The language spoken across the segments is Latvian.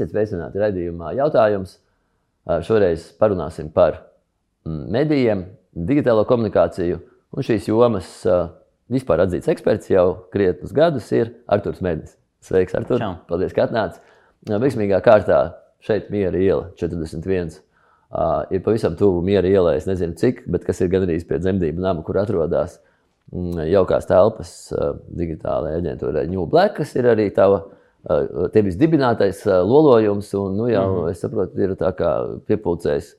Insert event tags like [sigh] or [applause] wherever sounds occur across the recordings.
Esiet sveicināti raidījumā. Jautājums šoreiz parunāsim par mm, medijiem, digitālo komunikāciju un šīs jomas vispār atzīts eksperts jau krietnus gadus ir Arturs Medis. Sveiks, Artur! Čau. Paldies, ka atnāci! Veiksmīgā kārtā šeit Miera iela 41. Uh, ir pavisam tuvu miera ielai. Es nezinu, cik, bet kas ir gandrīz pie dzemdību nama, kur atrodas mm, jaukās telpas uh, digitālajai aģentūrai New Black, kas ir arī tava. Tevis dibinātais lolojums, un nu, jau, mm es saprotu, ir piepildījis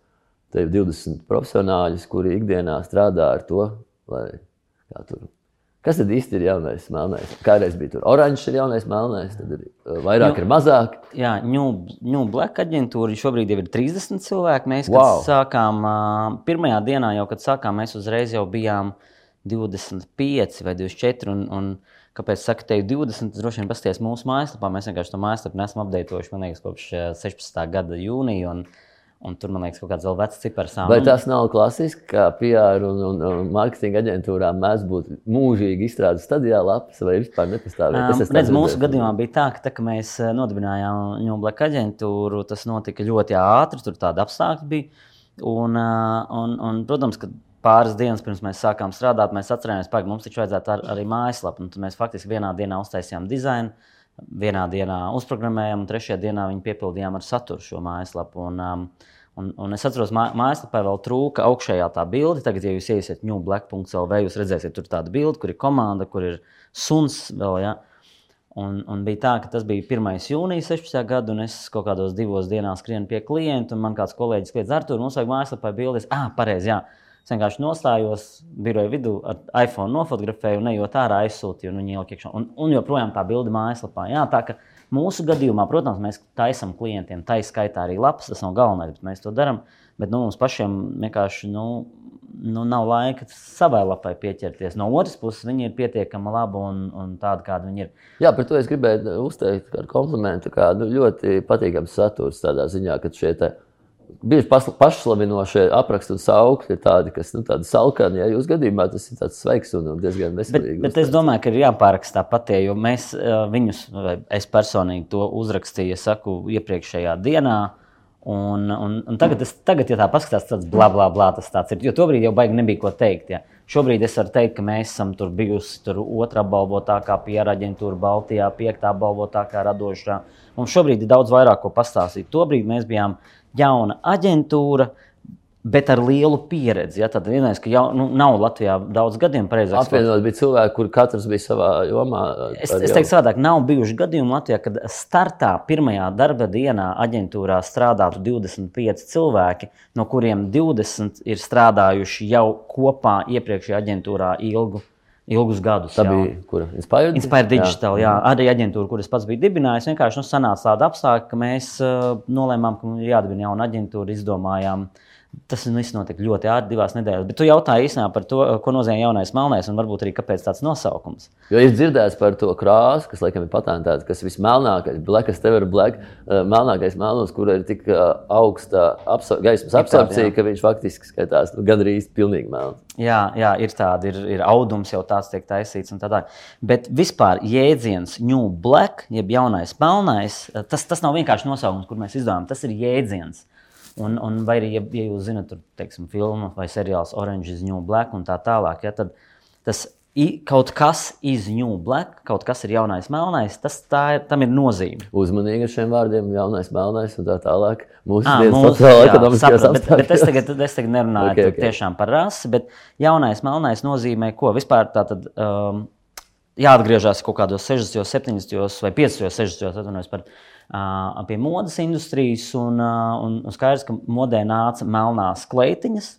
tev 20 profesionāļus, kuri ikdienā strādā ar to, lai kā tur Kas tad īsti ir jaunais melnais? Kādreiz bija tur oranžs, ir jaunais melnais, tad ir vairāk, New, ir mazāk. Jā, New, New Black aģentūra šobrīd ir 30 cilvēki. Mēs wow. sākām, pirmajā dienā jau, kad sākām, mēs uzreiz jau bijām 25 vai 24. Un, un, Kāpēc saka, te ir 20? Droši vien pasties mūsu mājaslapā. Mēs vienkārši to mājaslapu neesam apdeitojuši, man liekas, kopš 16. Uh, gada jūnija. Un, Un tur, man liekas, kaut kāds vēl vecs cipars. Vai tas nav klasiski, kā PR un, un, un mārketinga aģentūrām mēs būtu mūžīgi izstrādājuši stadijā lapas vai vispār nepastāvēt? Um, redz, mūsu gadījumā bija tā, ka, tā, ka mēs nodibinājām Ņūbleka aģentūru, tas notika ļoti ātri, tur tāda apstākļa bija. Un, un, un, protams, ka pāris dienas pirms mēs sākām strādāt, mēs atcerējāmies, ka mums taču vajadzētu ar, arī mājaslapu. Tad mēs faktiski vienā dienā uztaisījām dizainu vienā dienā uzprogrammējām, un trešajā dienā viņi piepildījām ar saturu šo mājaslapu. Un, um, un, un es atceros, ka mājaslapā vēl trūka augšējā tā bilde. Tagad, ja jūs iesiet newblack.lv, jūs redzēsiet, tur tāda bilde, kur ir komanda, kur ir suns vēl. Ja? Un, un bija tā, ka tas bija 1. jūnijas 16. gada, un es kaut kādos divos dienās skrienu pie klienta, un man kāds kolēģis kliedz, Artur, mums vajag mājaslapā bildes. Ah, pareizi, jā. Es vienkārši nostājos biroja vidū, ar iPhone nofotografēju, un ejot ārā aizsūtīju, un viņi ielika iekšā. Un, un joprojām tā bilde mājaslapā. Jā, tā ka mūsu gadījumā, protams, mēs taisām klientiem, tā izskaitā arī lapas, tas nav galvenais, bet mēs to darām. Bet nu, mums pašiem vienkārši nu, nu, nav laika savai lapai pieķerties. No otras puses, viņi ir pietiekami labi un, un tādi, kādi viņi ir. Jā, par to es gribēju uzteikt kā komplimentu. Kā, nu, ļoti patīkams saturs tādā ziņā, ka šie te bieži pašslavinošie apraksti un saukļi ir tādi, kas nu, tādi salkani. Ja jūsu gadījumā tas ir tāds sveiks un diezgan veselīgs. Bet, bet es domāju, ka ir jāpārakstā patie, jo mēs viņus, vai es personīgi to uzrakstīju, saku, iepriekšējā dienā. Un, un, un tagad, es, tagad, ja tā paskatās, tas bla, bla, bla, tas tāds ir. Jo tobrīd jau baigi nebija ko teikt. Ja. Šobrīd es varu teikt, ka mēs esam tur bijusi tur otrā balvotākā pieraģentūra Baltijā, piektā balvotākā radošā. Mums šobrīd ir daudz vairāk ko pastāstīt. Tobrīd mēs bijām jauna aģentūra. Bet ar lielu pieredzi. Ja, tad vienais, ka jau nu, nav Latvijā daudz gadiem, pareizāk. Apvienot bija cilvēki, kur katrs bija savā jomā. Es, es teiktu, savādāk, nav bijuši gadījumi Latvijā, kad startā pirmajā darba dienā aģentūrā strādātu 25 cilvēki, no kuriem 20 ir strādājuši jau kopā iepriekšējā aģentūrā ilgu ilgus gadus. Tā bija kura? Inspire, Inspire Digital, jā. jā. Mhm. Arī aģentūra, kuras pats bija dibinājis. Vienkārši nu, sanāca tāda apstākļa, ka mēs uh, nolēmām, ka ir jādibina jauna aģentūra, izdomājām. Tas viss notika ļoti ātri, divās nedēļās. Bet tu jautāji īstenībā par to, ko nozīmē jaunais melnais, un varbūt arī kāpēc tāds nosaukums. Jo ir dzirdēts par to krāsu, kas laikam ir patentēta, kas ir vismelnākais, black, ever black, uh, melnākais melnos, kur ir tik uh, augsta apsa gaismas absorpcija, ka viņš faktiski skatās nu, gandrīz pilnīgi melns. Jā, jā, ir tāda, ir, ir audums jau tāds tiek taisīts un tā tālāk. Bet vispār jēdziens New Black, jeb jaunais melnais, tas, tas nav vienkārši nosaukums, kur mēs izdomājam, tas ir jēdziens. Un, un vai arī, ja, ja jūs zinat, tur teiksim, filmu vai seriāls Orange is New Black un tā tālāk, ja, tad tas I, kaut kas ir new black, kaut kas ir jaunais, melnais. Tas ir, tam ir nozīme. Uzmanīgi ar šiem vārdiem, jaunais, melnais un tā tālāk. Mūsu à, dienas sociālā ekonomiskajā bet, bet es tagad, es tagad nerunāju [laughs] okay, okay. tiešām par rasi, bet jaunais, melnais nozīmē ko? Vispār tā tad. Um, Jāatgriežas kaut kādos 60, 70 vai 50, 60 atvainojos par pie modes industrijas. Un, un, un skaidrs, ka modē nāca melnās kleitiņas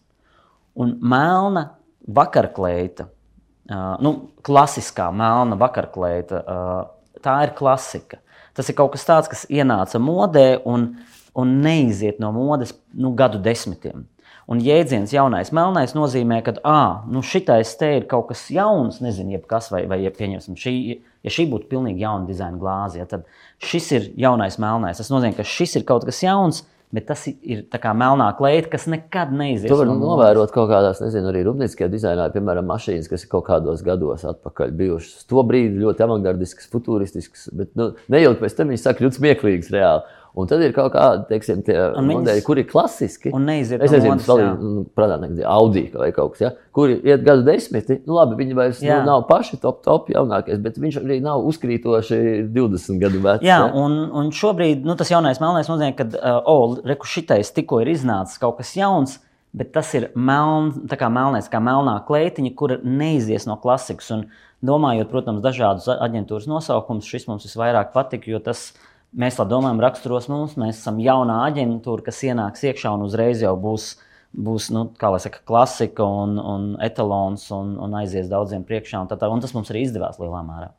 un melna vakarkleita. Nu, klasiskā melna vakarkleita. Tā ir klasika. Tas ir kaut kas tāds, kas ienāca modē un, un neiziet no modes nu, gadu desmitiem. Un jēdziens jaunais, melnais nozīmē, ka ah, nu šitais te ir kaut kas jauns, nezinu, kas, vai, vai ja pieņemsim, šī, ja šī būtu pilnīgi jauna dizaina glāze, ja, tad šis ir jaunais melnais. Tas nozīmē, ka šis ir kaut kas jauns. Bet tas ir kā melnā kleita, kas nekad neizies. To var no novērot kaut kādās, nezinu, arī rūpnieciskajā dizainā, piemēram, mašīnas, kas ir kaut kādos gados atpakaļ bijušas. To brīdi ļoti avangardisks, futuristisks, bet nu, neilgi pēc tam viņi saka ļoti smieklīgs reāli. Un tad ir kaut kādi teiksim, modeļi, kuri ir klasiski. Un neiziet Es nezinu, kas jā. ir Audi vai kaut kas tāds, ja? kuri iet gadu desmiti. Nu, labi, viņi vairs nu, Jā. nav paši top, top jaunākais, bet viņš arī nav uzkrītoši 20 gadu vecs. Jā, ja? un, un šobrīd nu, tas jaunais melnais nozīmē, ka, uh, oh, reku šitais tikko ir iznācis kaut kas jauns, bet tas ir meln, tā kā melnais, kā melnā kleitiņa, kura neizies no klasikas. Un domājot, protams, dažādus aģentūras nosaukumus, šis mums visvairāk patika, jo tas, mēs domājam, raksturos mums. Mēs esam jaunā aģentūra, kas ienāks iekšā un uzreiz jau būs. Būs nu, saka, klasika un, un etalons un, un aizies daudziem priekšā. Un, tā, tā, un tas mums arī izdevās lielā mērā.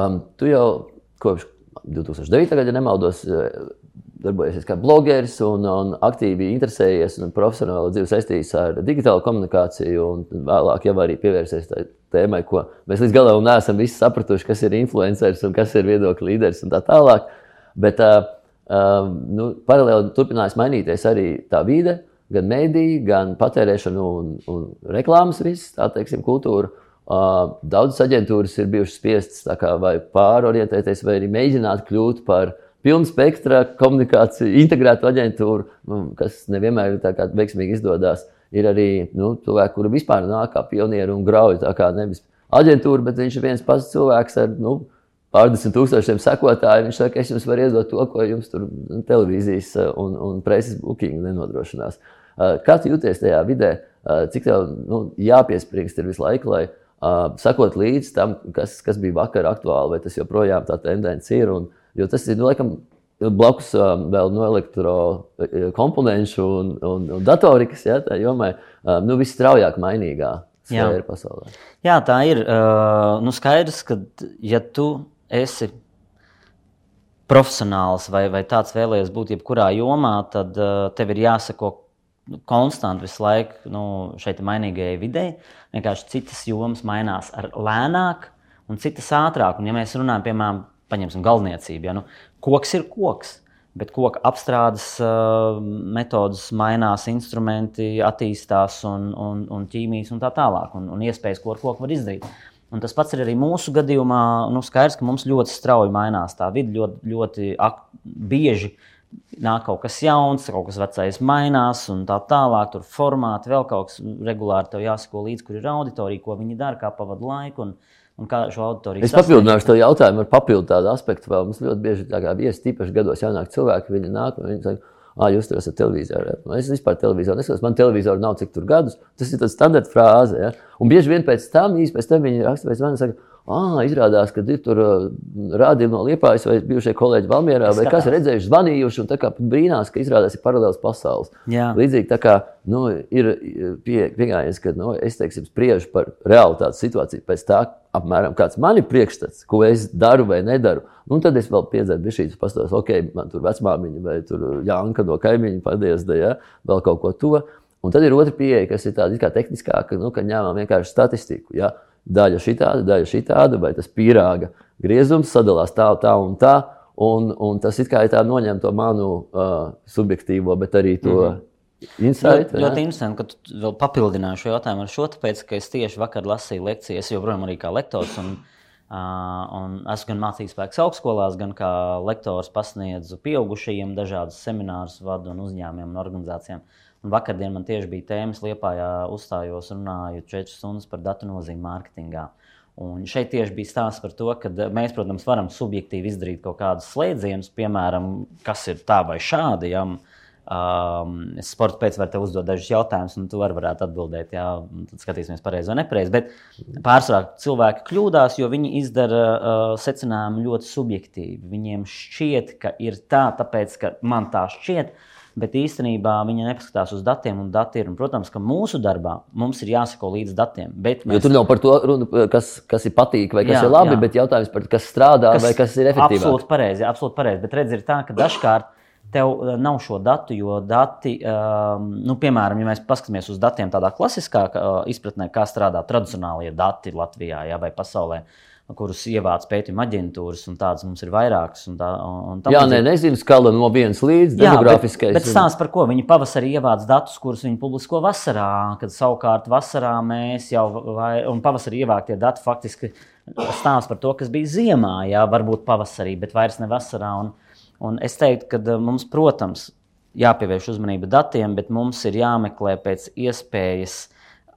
Um, tu jau kopš 2009. gada, ja nemaldos, eh, darbojies kā blogeris un, un aktīvi interesējies un profesionāli dzīvi saistījies ar digitālo komunikāciju. un Vēlāk jau arī pievērsies tai tēmai, ko mēs līdz galam neesam sapratuši, kas ir influenceris un kas ir viedokļu līderis un tā tālāk. Bet uh, uh, nu, paralēli turpinājās mainīties arī tā vide, gan mēdīja, gan patērēšana un, un reklāmas, viss, tā teiksim, kultūra. Uh, Daudzas aģentūras ir bijušas spiestas vai pārorientēties, vai arī mēģināt kļūt par pilnu spektra komunikāciju, integrētu aģentūru, nu, kas nevienmēr kā veiksmīgi izdodas. Ir arī nu, cilvēki, kuri vispār nāk kā pionieri un grauj. Tā kā nevis aģentūra, bet viņš ir viens pats cilvēks ar nu, pārdesmit tūkstošiem sekotāju. Viņš saka, es jums varu iedot to, ko jums tur televīzijas uh, un, un preses booking nenodrošinās. Uh, Kā tu jūties tajā vidē? Uh, Cik tev nu, jāpiesprāgst ir visu laiku, lai uh, sakot līdzi tam, kas, kas bija vakar aktuāli, vai tas joprojām tā tendence ir? Un, jo tas ir nu, laikam, blakus um, vēl no elektrokomponentu un, un, un datorikas, ja, tā jomai, um, nu, visstraujāk mainīgā Jā. Jā, tā ir. Uh, nu skaidrs, ka, ja tu esi profesionāls vai, vai tāds vēlējies būt jebkurā jomā, tad uh, tev ir jāsako konstanti visu laiku nu, šeit mainīgajai videi. Vienkārši citas jomas mainās ar lēnāk, un citas ātrāk. Un, ja mēs runājam, piemēram, paņemsim galvniecību, ja, nu, koks ir koks. Bet koka apstrādes uh, metodas mainās, instrumenti attīstās, un, un, un ķīmijas un tā tālāk, un, un iespējas, ko ar koku var izdarīt. Un tas pats ir arī mūsu gadījumā. Nu, skaidrs, ka mums ļoti strauji mainās tā vide, ļoti, ļoti ak, bieži nāk kaut kas jauns, kaut kas vecais mainās, un tā tālāk. Tur formāti vēl kaut kas regulāri tev jāsako līdzi, kur ir auditorija, ko viņi dara, kā pavada laiku. Un, un kā šo auditoriju Es papildināšu to jautājumu ar papildu tādu aspektu. Vēl. Mums ļoti bieži tā kā viesi, tīpaši gados jaunāki cilvēki, viņi nāk un viņi saka, ah, jūs tur esat televīzorā. Nu, Es vispār televizoru neskatos, man televizora nav cik tur gadus. Tas ir tāds standarta frāze. Ja? Un bieži vien pēc tam, īsi pēc tam viņi raksta pēc manis, saka, ah, izrādās, ka ir tur rādījumi no Liepājas vai bijušie kolēģi Valmierā, vai kas redzējuši, zvanījuši, un tā kā brīnās, ka izrādās ir paralēls pasaules. Jā. Līdzīgi tā kā nu, ir pie- pieejams, ka nu, es teiksim, spriežu par realitātes situāciju pēc tā, apmēram kāds man ir priekšstats, ko es daru vai nedaru. Nu, tad es vēl piedzēru šīs pastāstus, ok, man tur vecmāmiņa vai tur Jānka no kaimiņa padiesda, ja, vēl kaut ko to. Un tad ir otra pieeja, kas ir tāda kā tehniskāka, nu, ka ņēmām vienkārši statistiku. Ja. Daļa šitāda, daļa šitāda, vai tas pīrāga griezums sadalās tā, tā un tā. Un, un tas it kā ir tā noņem to manu uh, subjektīvo, bet arī to mm -hmm. Insight. Ļoti, ļoti interesanti, ka tu vēl papildināji šo jautājumu ar šo, tāpēc, ka es tieši vakar lasīju lekciju, es joprojām arī kā lektors. Un, uh, un esmu gan mācījis spēks augstskolās, gan kā lektors pasniedzu pieaugušajiem dažādus seminārus, vadu un uzņēmumiem un organizācijām. Un vakardien man tieši bija tēmas liepā, uzstājos un runāju 4 stundas par datu nozīmi mārketingā. Un šeit tieši bija stāsts par to, ka mēs, protams, varam subjektīvi izdarīt kaut kādus slēdzienus, piemēram, kas ir tā vai šādi. Ja? Um, es sporta pēc tam varu uzdot dažus jautājumus, un tu vari varētu atbildēt, jā, un tad skatīsimies pareizi vai nepareizi. Bet pārsvarā cilvēki kļūdās, jo viņi izdara uh, secinājumu ļoti subjektīvi. Viņiem šķiet, ka ir tā, tāpēc, ka man tā šķiet. Bet īstenībā viņi nepaskatās uz datiem, un dati ir. Un, protams, ka mūsu darbā mums ir jāsako līdz datiem. Bet Jo tur nav par to runa, kas, kas ir patīk vai kas Jā, ir labi, jā. bet jautājums par to, kas strādā kas, vai kas ir efektīvāk. Absolūti pareizi, absolūti pareizi. Bet redz, ir tā, ka dažkārt tev uh, nav šo datu, jo dati, um, nu, piemēram, ja mēs paskatāmies uz datiem tādā klasiskā uh, izpratnē, kā strādā tradicionālie dati Latvijā jā, vai pasaulē. Kurus ievāc pētījuma aģentūras, un tādas mums ir vairākas. Un tā, un, Jā, nē, nezinu, skala no vienas līdz Jā, demogrāfiskais. Bet, bet stāsts par ko? Viņi pavasarī ievāc datus, kurus viņi publisko vasarā, kad savukārt vasarā mēs jau, vai, un pavasarī ievāktie dati faktiski stāsta par to, kas bija ziemā, jā, varbūt pavasarī, bet vairs ne vasarā. Un, Un es teiktu, ka uh, mums, protams, jāpievērš uzmanība datiem, bet mums ir jāmeklē pēc iespējas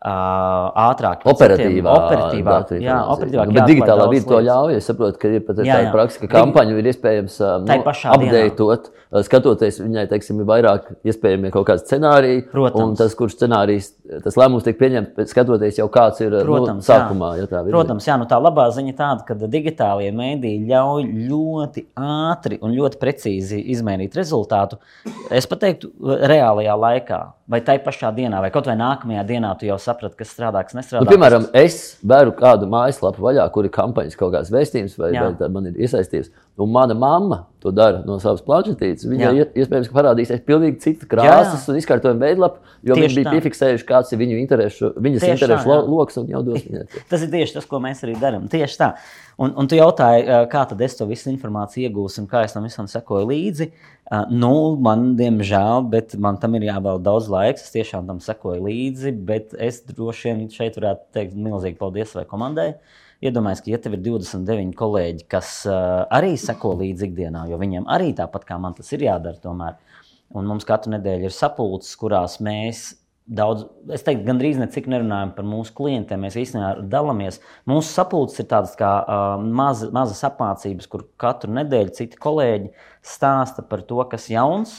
uh, ātrāk, operatīvā, operatīvā, jā, operatīvāk. Nu, bet digitālā vidē to ļauj. Es saprotu, ka ir pat jā, tāda praksa, ka kampaņu ir iespējams nu, apdeitot, skatoties viņai, teiksim, ir vairāk iespējami kaut kādi scenāriji. Protams. Un tas, kurš scenārijs, tas lēmums tiek pieņemts, skatoties jau kāds ir nu, Protams, nu, sākumā. Jā. Ja Protams, jā, nu tā labā ziņa tāda, ka digitālie mēdīji ļauj ļoti ātri un ļoti precīzi izmērīt rezultātu. Es pat teiktu, reālajā laikā vai tai pašā dienā, vai kaut vai nākamajā dienā, tu jau saprati, kas strādā, kas nestrādā. Nu, piemēram, es vēru kādu mājaslapu vaļā, kur ir kampaņas kaut kāds vēstījums, vai, Jā. vai man ir iesaistīts. Un mana mamma to dara no savas planšetītes. Viņai iespējams parādīsies pilnīgi cita krāsas Jā. un izkārtojuma veidlapa, jo tieši viņi bija tā. piefiksējuši, kāds ir viņu interesu, viņas tieši interesu tā, lokus un jau dos viņai. [laughs] tas ir tieši tas, ko mēs arī darām. Tieši tā. Un, un tu jautāji, kā tad es to visu informāciju iegūstu un kā es tam visam sekoju līdzi. Nu, man, diemžēl, bet man tam ir jāvēl daudz laika. Es tiešām tam sekoju līdzi, bet es droši vien šeit varētu teikt milzīgi paldies savai komandai. Iedomājieties, ka, ja tev ir 29 kolēģi, kas arī seko līdzi ikdienā, jo viņiem arī tāpat kā man tas ir jādara, tomēr. Un mums katru nedēļu ir sapulces, kurās mēs daudz, es teiktu, gandrīz necik nerunājam par mūsu klientiem. Mēs īstenībā dalāmies. Mūsu sapulces ir tādas kā uh, maza, mazas apmācības, kur katru nedēļu citi kolēģi stāsta par to, kas jauns.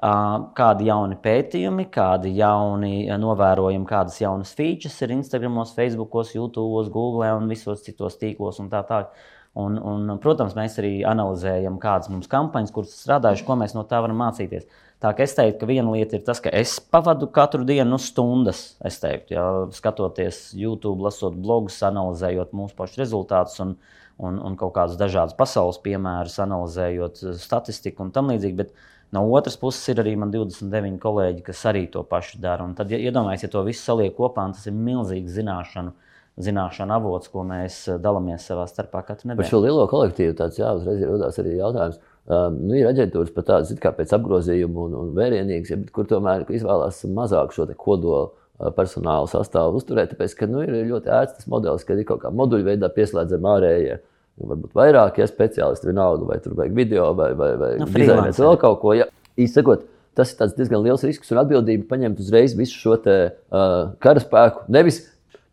Uh, kādi jauni pētījumi, kādi jauni novērojumi, kādas jaunas features ir Instagram, Facebook, YouTube, Google un visos citos tīklos un tā tālāk. Un, un, protams, mēs arī analizējam, kādas mums kampaņas, kuras strādājušas, ko mēs no tā varam mācīties. Uh, Tā kā es teiktu, ka viena lieta ir tas, ka es pavadu katru dienu stundas, es teiktu, ja, skatoties YouTube, lasot blogus, analizējot mūsu pašu rezultātus un, un, un kaut kādus dažādus pasaules piemērus, analizējot statistiku un tam līdzīgi. Bet no otras puses ir arī man 29 kolēģi, kas arī to pašu dara. Un tad, ja iedomājieties, ja to visu saliek kopā, tas ir milzīgs zināšanu zināšanu avots, ko mēs dalāmies savā starpā katru nedēļu. Par šo lielo kolektīvu tāds jā, uzreiz ir arī jautājums. Um, nu, ir aģentūras pat tādas kā pēc apgrozījuma un, un vērienīgas, ja, kur tomēr izvēlās mazāk šo kodolu uh, personāla sastāvu uzturēt. Tāpēc, ka nu, ir ļoti ērts tas modelis, kad ir kaut kā moduļu veidā pieslēdzami ārējie. Nu, varbūt vairāk, ja speciālisti vienalga, vai tur vajag video, vai, vai, vai nu, dizainēt vēl kaut ko. Ja, īsakot, tas ir diezgan liels risks un atbildība paņemt uzreiz visu šo te, uh, karaspēku. Nevis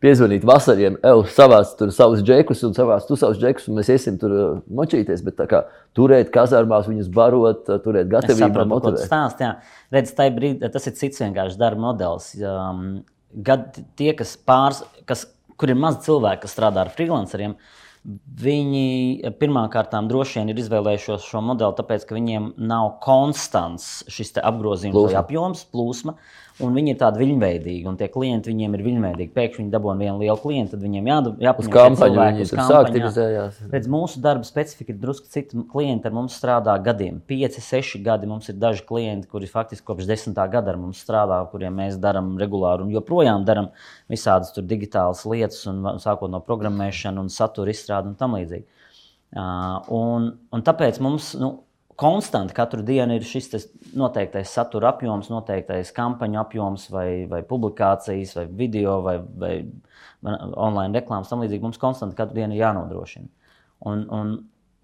piezvanīt vasariem, eju savās tur savus džekus un savās tu savus džekus, un mēs iesim tur uh, močīties. Bet kā turēt kazarmās, viņus barot, uh, turēt gatavību. Saprotu, stāst, jā. Redz, brīd, tas ir cits vienkārši darba modelis. Um, gad, tie, kas pārs, kas, kur ir maz cilvēku, kas strādā ar freelanceriem, Viņi pirmkārt droši vien ir izvēlējušies šo modeli, tāpēc, ka viņiem nav konstants šis apgrozījums vai apjoms, plūsma. Uh, Un viņi ir tādi viļņveidīgi, un tie klienti viņiem ir viļņveidīgi. Pēkšņi viņi dabūna vienu lielu klientu, tad viņiem jāpaņem uz kampaņu, viņi tur sāktivizējās. Redz, mūsu darba specifika ir drusku cita. Klienti ar mums strādā gadiem, 5, 6 gadi. Mums ir daži klienti, kuri faktiski kopš 10. gada ar mums strādā, kuriem mēs darām regulāri un joprojām darām visādas digitālas lietas, un, sākot no programmēšanas, un satura izstrādes un tam līdzīgi. Uh, un, un tāpēc mums, nu, konstanti katru dienu ir šis noteiktais satura apjoms, noteiktais kampaņu apjoms, vai, vai publikācijas, vai video, vai, vai online reklāmas. Tam līdzīgi mums konstanti katru dienu jānodrošina. Un, un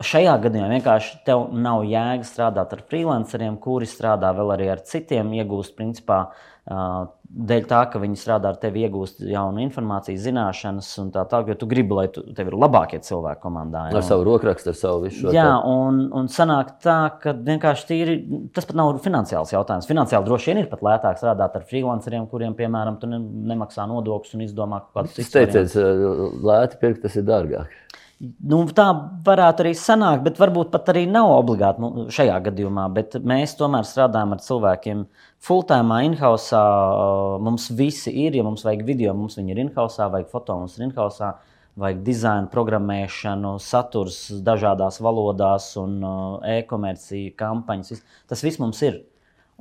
šajā gadījumā vienkārši tev nav jēga strādāt ar freelanceriem, kuri strādā vēl arī ar citiem, iegūst principā dēļ tā, ka viņi strādā ar tevi, iegūst jaunu informāciju, zināšanas un tā tālāk, jo tu gribi, lai tu, tev ir labākie cilvēki komandā. Ja? Ar savu rokrakstu, ar savu visu šo. Jā, un, un sanāk tā, ka vienkārši tīri, tas pat nav finansiāls jautājums. Finansiāli droši vien ir pat lētāk strādāt ar freelanceriem, kuriem, piemēram, tu nemaksā nodokļus un izdomā kaut kādus citus. Teiciet, lēti pirkt, tas ir dārgāk. Nu, tā varētu arī sanākt, bet varbūt pat arī nav obligāti nu, šajā gadījumā. Bet mēs tomēr strādājam ar cilvēkiem full-time, in-house. Mums visi ir, ja mums vajag video, mums viņi ir in-house, vajag foto, mums ir in-house, vajag dizainu, programmēšanu, saturs dažādās valodās un e-komercija, kampaņas. Tas viss mums ir.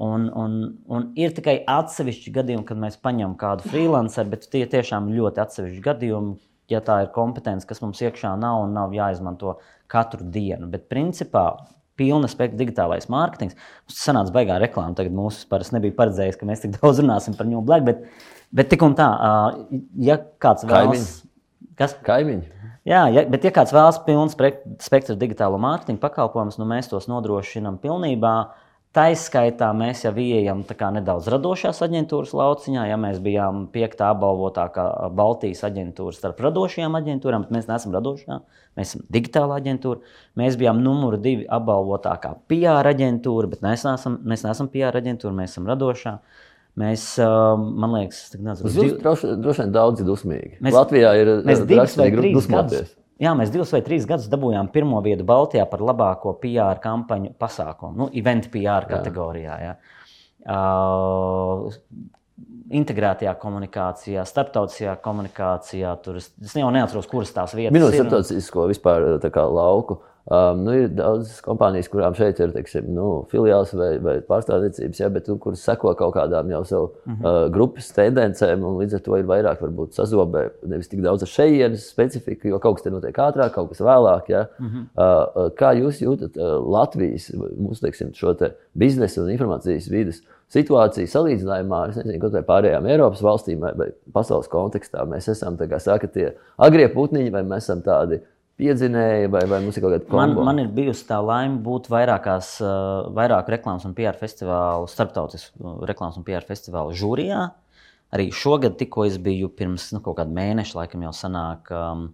Un, un, un ir tikai atsevišķi gadījumi, kad mēs paņemam kādu freelanceru, bet tie tiešām ļoti atsevišķi gadījumi ja tā ir kompetence, kas mums iekšā nav un nav jāizmanto katru dienu. Bet principā pilna spektra digitālais mārketings. Mums tas sanāca baigā reklāma. Tagad mums parasti nebija paredzējis, ka mēs tik [laughs] daudz runāsim par New Black, bet, bet tik un tā, ja kāds vēlas. Kas? Kaimiņi. Jā, ja, bet, ja kāds vēlas pilnu spektru digitālo mārketinga pakalpojumus, nu mēs tos nodrošinām pilnībā. Tā izskaitā mēs jau ieejam nedaudz radošās aģentūras lauciņā. Ja mēs bijām piektā apbalvotākā Baltijas aģentūra starp radošajām aģentūrām, bet mēs neesam radošā, mēs esam digitāla aģentūra. Mēs bijām numur divi apbalvotākā PR aģentūra, bet mēs neesam, mēs neesam PR aģentūra, mēs esam radošā. Mēs, man liekas, tas ir droši, droši vien daudz dusmīgi. Mēs, Latvijā ir mēs divus vai trīs gadus Jā, mēs divus vai trīs gadus dabūjām pirmo vietu Baltijā par labāko PR kampaņu pasākumu, nu, event PR kategorijā. Jā. Uh, integrētajā komunikācijā, starptautiskajā komunikācijā. Tur es, es jau neatceros, kuras tās vietas Minūtes ir. Minūtes starptautisko vispār kā, lauku. Um, nu, ir daudzas kompānijas, kurām šeit ir teiksim, nu, filiāls vai, vai pārstāvniecības, ja, bet kuras seko kaut kādām jau savu mm -hmm. uh, grupas tendencēm. Līdz ar to ir vairāk varbūt, sazobē, nevis tik daudz ar šejienes specifiku, jo kaut kas tur notiek ātrāk, kaut kas vēlāk. Ja. Mm -hmm. uh, kā jūs jūtat uh, Latvijas mūsu teiksim, te biznesa un informācijas vidas situāciju salīdzinājumā ar nezinu, pārējām Eiropas valstīm vai, vai pasaules kontekstā? Mēs esam saka, tie agrie putniņi vai mēs esam tādi piedzinēja, vai, vai mums ir kaut kāda komanda? Man, man ir bijusi tā laime būt vairākās, uh, vairāk reklāmas un PR festivālu, starptautisku reklāmas un PR festivālu žūrijā. Arī šogad tikko es biju pirms nu, kaut kāda mēneša, laikam jau sanāk. Um,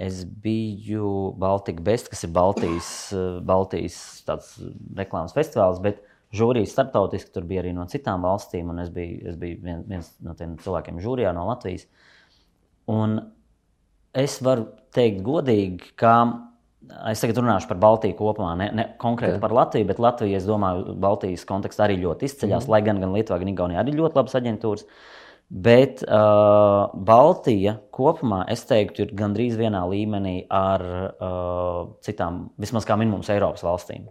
Es biju Baltika Best, kas ir Baltijas, uh, Baltijas reklāmas festivāls, bet žūrijas starptautiski tur bija arī no citām valstīm. Es biju, es biju viens, viens no tiem cilvēkiem žūrijā no Latvijas. Un es varu teikt godīgi, ka es tagad runāšu par Baltiju kopumā, ne, ne konkrēti okay. par Latviju, bet Latvija, es domāju, Baltijas kontekstā arī ļoti izceļas, mm. lai gan, gan Lietuvā, gan Igaunijā arī ļoti labas aģentūras. Bet uh, Baltija kopumā, es teiktu, ir gandrīz vienā līmenī ar uh, citām, vismaz kā minimums, Eiropas valstīm.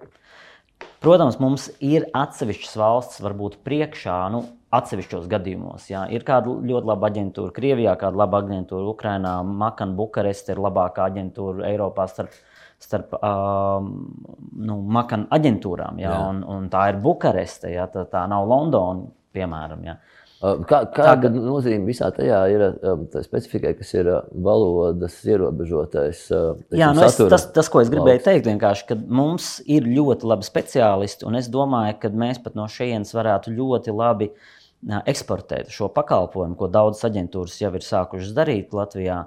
Protams, mums ir atsevišķas valsts, varbūt priekšā, nu, atsevišķos gadījumos. Jā. Ir kāda ļoti laba aģentūra Krievijā, kāda laba aģentūra Ukrajinā, Makana Bukareste ir labākā aģentūra Eiropā starp, starp um, nu, Makana aģentūrām. Jā, jā. Un, un tā ir Bukareste, jā, tā, tā nav Londona, piemēram. Jā. Uh, kā, kāda tā, nozīme visā tajā ir tā specifikai, kas ir valodas ierobežotais? Jā, nu es, tas, tas, ko es gribēju teikt, vienkārši, ka mums ir ļoti labi speciālisti, un es domāju, ka mēs pat no šejienes varētu ļoti labi eksportēt šo pakalpojumu, ko daudzas aģentūras jau ir sākušas darīt Latvijā.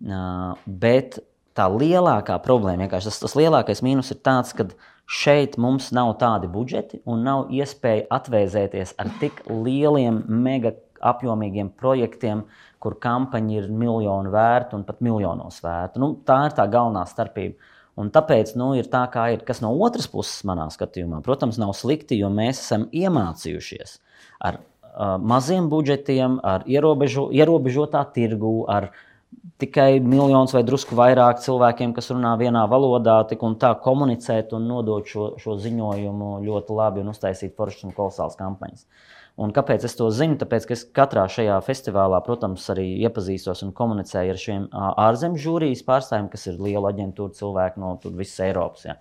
Bet tā lielākā problēma, tas, tas lielākais mīnus ir tāds, ka šeit mums nav tādi budžeti un nav iespēja atvēzēties ar tik lieliem, mega apjomīgiem projektiem, kur kampaņa ir miljonu vērta un pat miljonos vērta. Nu, tā ir tā galvenā starpība. Un tāpēc nu, ir tā, kā ir. Kas no otras puses, manā skatījumā, protams, nav slikti, jo mēs esam iemācījušies ar maziem budžetiem, ar ierobežo, ierobežotā tirgu, ar tikai miljonus vai drusku vairāk cilvēkiem, kas runā vienā valodā, tik un tā komunicēt un nodot šo, šo ziņojumu ļoti labi un uztaisīt foršas un kolosālas kampaņas. Un kāpēc es to zinu? Tāpēc, ka es katrā šajā festivālā, protams, arī iepazīstos un komunicēju ar šiem ārzemju žūrijas pārstāvjiem, kas ir liela aģentūra cilvēki no visas Eiropas. Ja.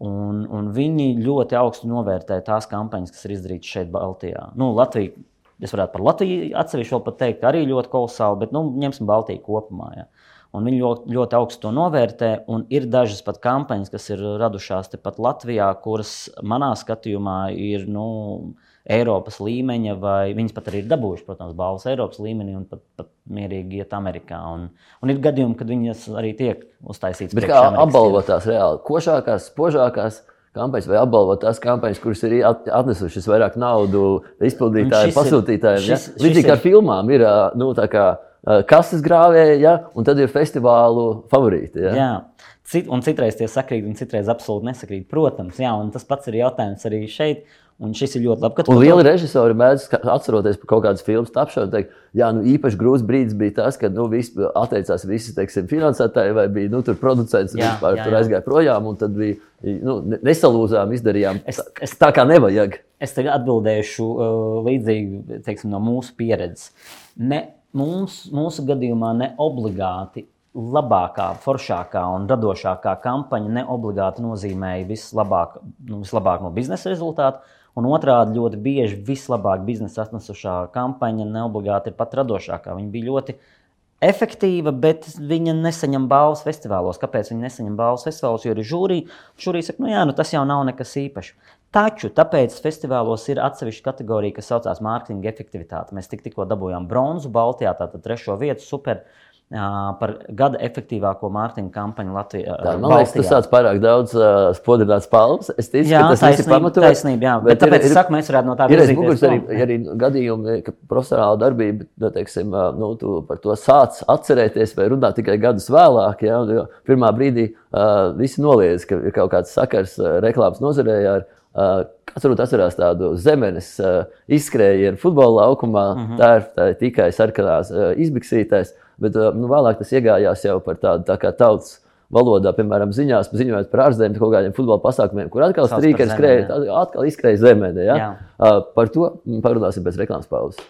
Un, un viņi ļoti augstu novērtē tās kampaņas, kas ir izdarītas šeit, Baltijā. Nu, Latvija, es varētu par Latviju atsevišķi vēl pat teikt, arī ļoti kolosāli, bet nu, ņemsim Baltiju kopumā. Ja. Un viņi ļoti, ļoti augstu to novērtē. Ir dažas pat kampaņas, kas ir radušās tepat Latvijā, kuras manā skatījumā ir. Nu, Eiropas līmeņa, vai viņas pat arī ir dabūjušas, protams, balvas Eiropas līmenī un pat, pat mierīgi iet Amerikā. Un, un ir gadījumi, kad viņas arī tiek uztaisītas. Bet kā apbalvotās reāli? Košākās, spožākās kampaņas vai apbalvot tās kampaņas, kuras ir atnesušas vairāk naudu izpildītājiem, pasūtītājiem. Šis, ja? Līdzīgi kā ar filmām ir nu, kā, kases grāvēji, ja? un tad ir festivālu favorīti. Ja? Jā. Cit, un citreiz tie sakrīt, un citreiz absolūti nesakrīt. Protams, jā, un tas pats ir jautājums arī šeit. Un šis ir ļoti labi. Un lieli režisori mēdz atceroties par kaut kādas filmas tapšanu, teikt, jā, nu īpaši grūts brīdis bija tas, kad nu, visi atteicās visi teiksim, finansētāji vai bija nu, producents, kas vispār jā, jā. tur aizgāja projām. Tad bija nu, nesalūzām, izdarījām es, es, tā, kā nevajag. Es tagad atbildēšu uh, līdzīgi teiksim, no mūsu pieredzes. Ne, mums, mūsu gadījumā ne obligāti labākā, foršākā un radošākā kampaņa ne obligāti nozīmēja vislabāk, nu, vislabāk no biznesa rezultātu Un otrādi ļoti bieži vislabāk biznesa atnesušā kampaņa neobligāti ir pat radošākā. Viņa bija ļoti efektīva, bet viņa nesaņem balvas festivālos. Kāpēc viņa nesaņem balvas festivālos? Jo ir žūrija. Žūrija saka, nu jā, nu tas jau nav nekas īpašs. Taču tāpēc festivālos ir atsevišķa kategorija, kas saucās mārketinga efektivitāte. Mēs tik, tikko dabūjām bronzu Baltijā, tātad trešo vietu super par gada efektīvāko mārketinga kampaņu Latvijā. Tā, man liekas, tas tāds pārāk daudz uh, spodrināts palmas. Es ticu, jā, ka tas taisnība, ir pamatots. Taisnība, jā, bet, bet tāpēc ir, saku, mēs varētu no tā virzīties. Ir arī, arī gadījumi, ka profesionāla darbība, nu, teiksim, nu, tu par to sāc atcerēties vai runāt tikai gadus vēlāk. Jo pirmā brīdī uh, visi noliedz, ka ir kaut kāds sakars uh, reklāmas nozarē ar Uh, Kāds varbūt atcerās tādu zemes uh, izskrējienu futbola laukumā, uh mhm. -huh. tā, ir, tā tikai sarkanās uh, izbiksītājs. Bet nu, vēlāk tas iegājās jau par tādu tā tautas valodā, piemēram, ziņās, ziņojot par ārzemēm, kaut kādiem futbola pasākumiem, kur atkal strīkeri skrēja, atkal izskrēja zemē. Ja? Jā. Par to parunāsim pēc reklāmas pauzes.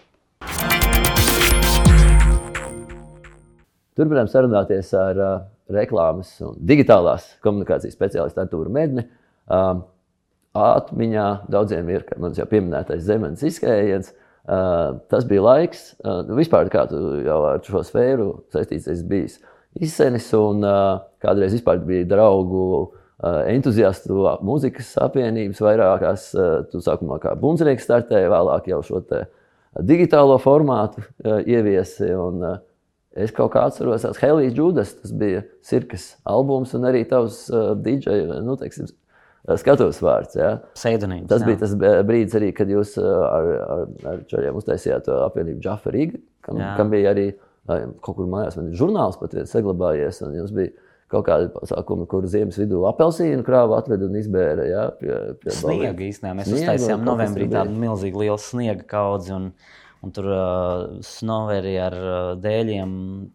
Turpinām sarunāties ar uh, reklāmas un digitālās komunikācijas speciālistu Artūru Medni. Uh, atmiņā daudziem ir, mans jau pieminētais zemes izskrējiens, Uh, tas bija laiks, uh, vispār kā tu jau ar šo sfēru saistīts, es biju izsenis un uh, kādreiz bija draugu uh, entuziastu mūzikas apvienības vairākās. Uh, tu sākumā kā bunznieks startēji, vēlāk jau šo te digitālo formātu uh, ieviesi. Un, uh, es kaut kā atceros, ka Helijas Džudas tas bija Sirkas albums un arī tavs uh, DJ, nu, teiksim, skatos vārds. Ja. Pseidonīms. Tas jā. bija tas brīdis, arī, kad jūs ar, ar, ar čaļiem uztaisījāt to apvienību Džafa Rīga, kam, jā. kam bija arī kaut kur mājās, man ir žurnāls pat saglabājies, un jums bija kaut kādi pasākumi, kur ziemas vidū apelsīnu krāvu atveda un izbēra. Ja, pie, pie sniega īstenībā. Mēs sniegu, uztaisījām novembrī tādu milzīgu lielu sniega kaudzi. Un... Un tur uh, snoveri ar uh, dēļiem,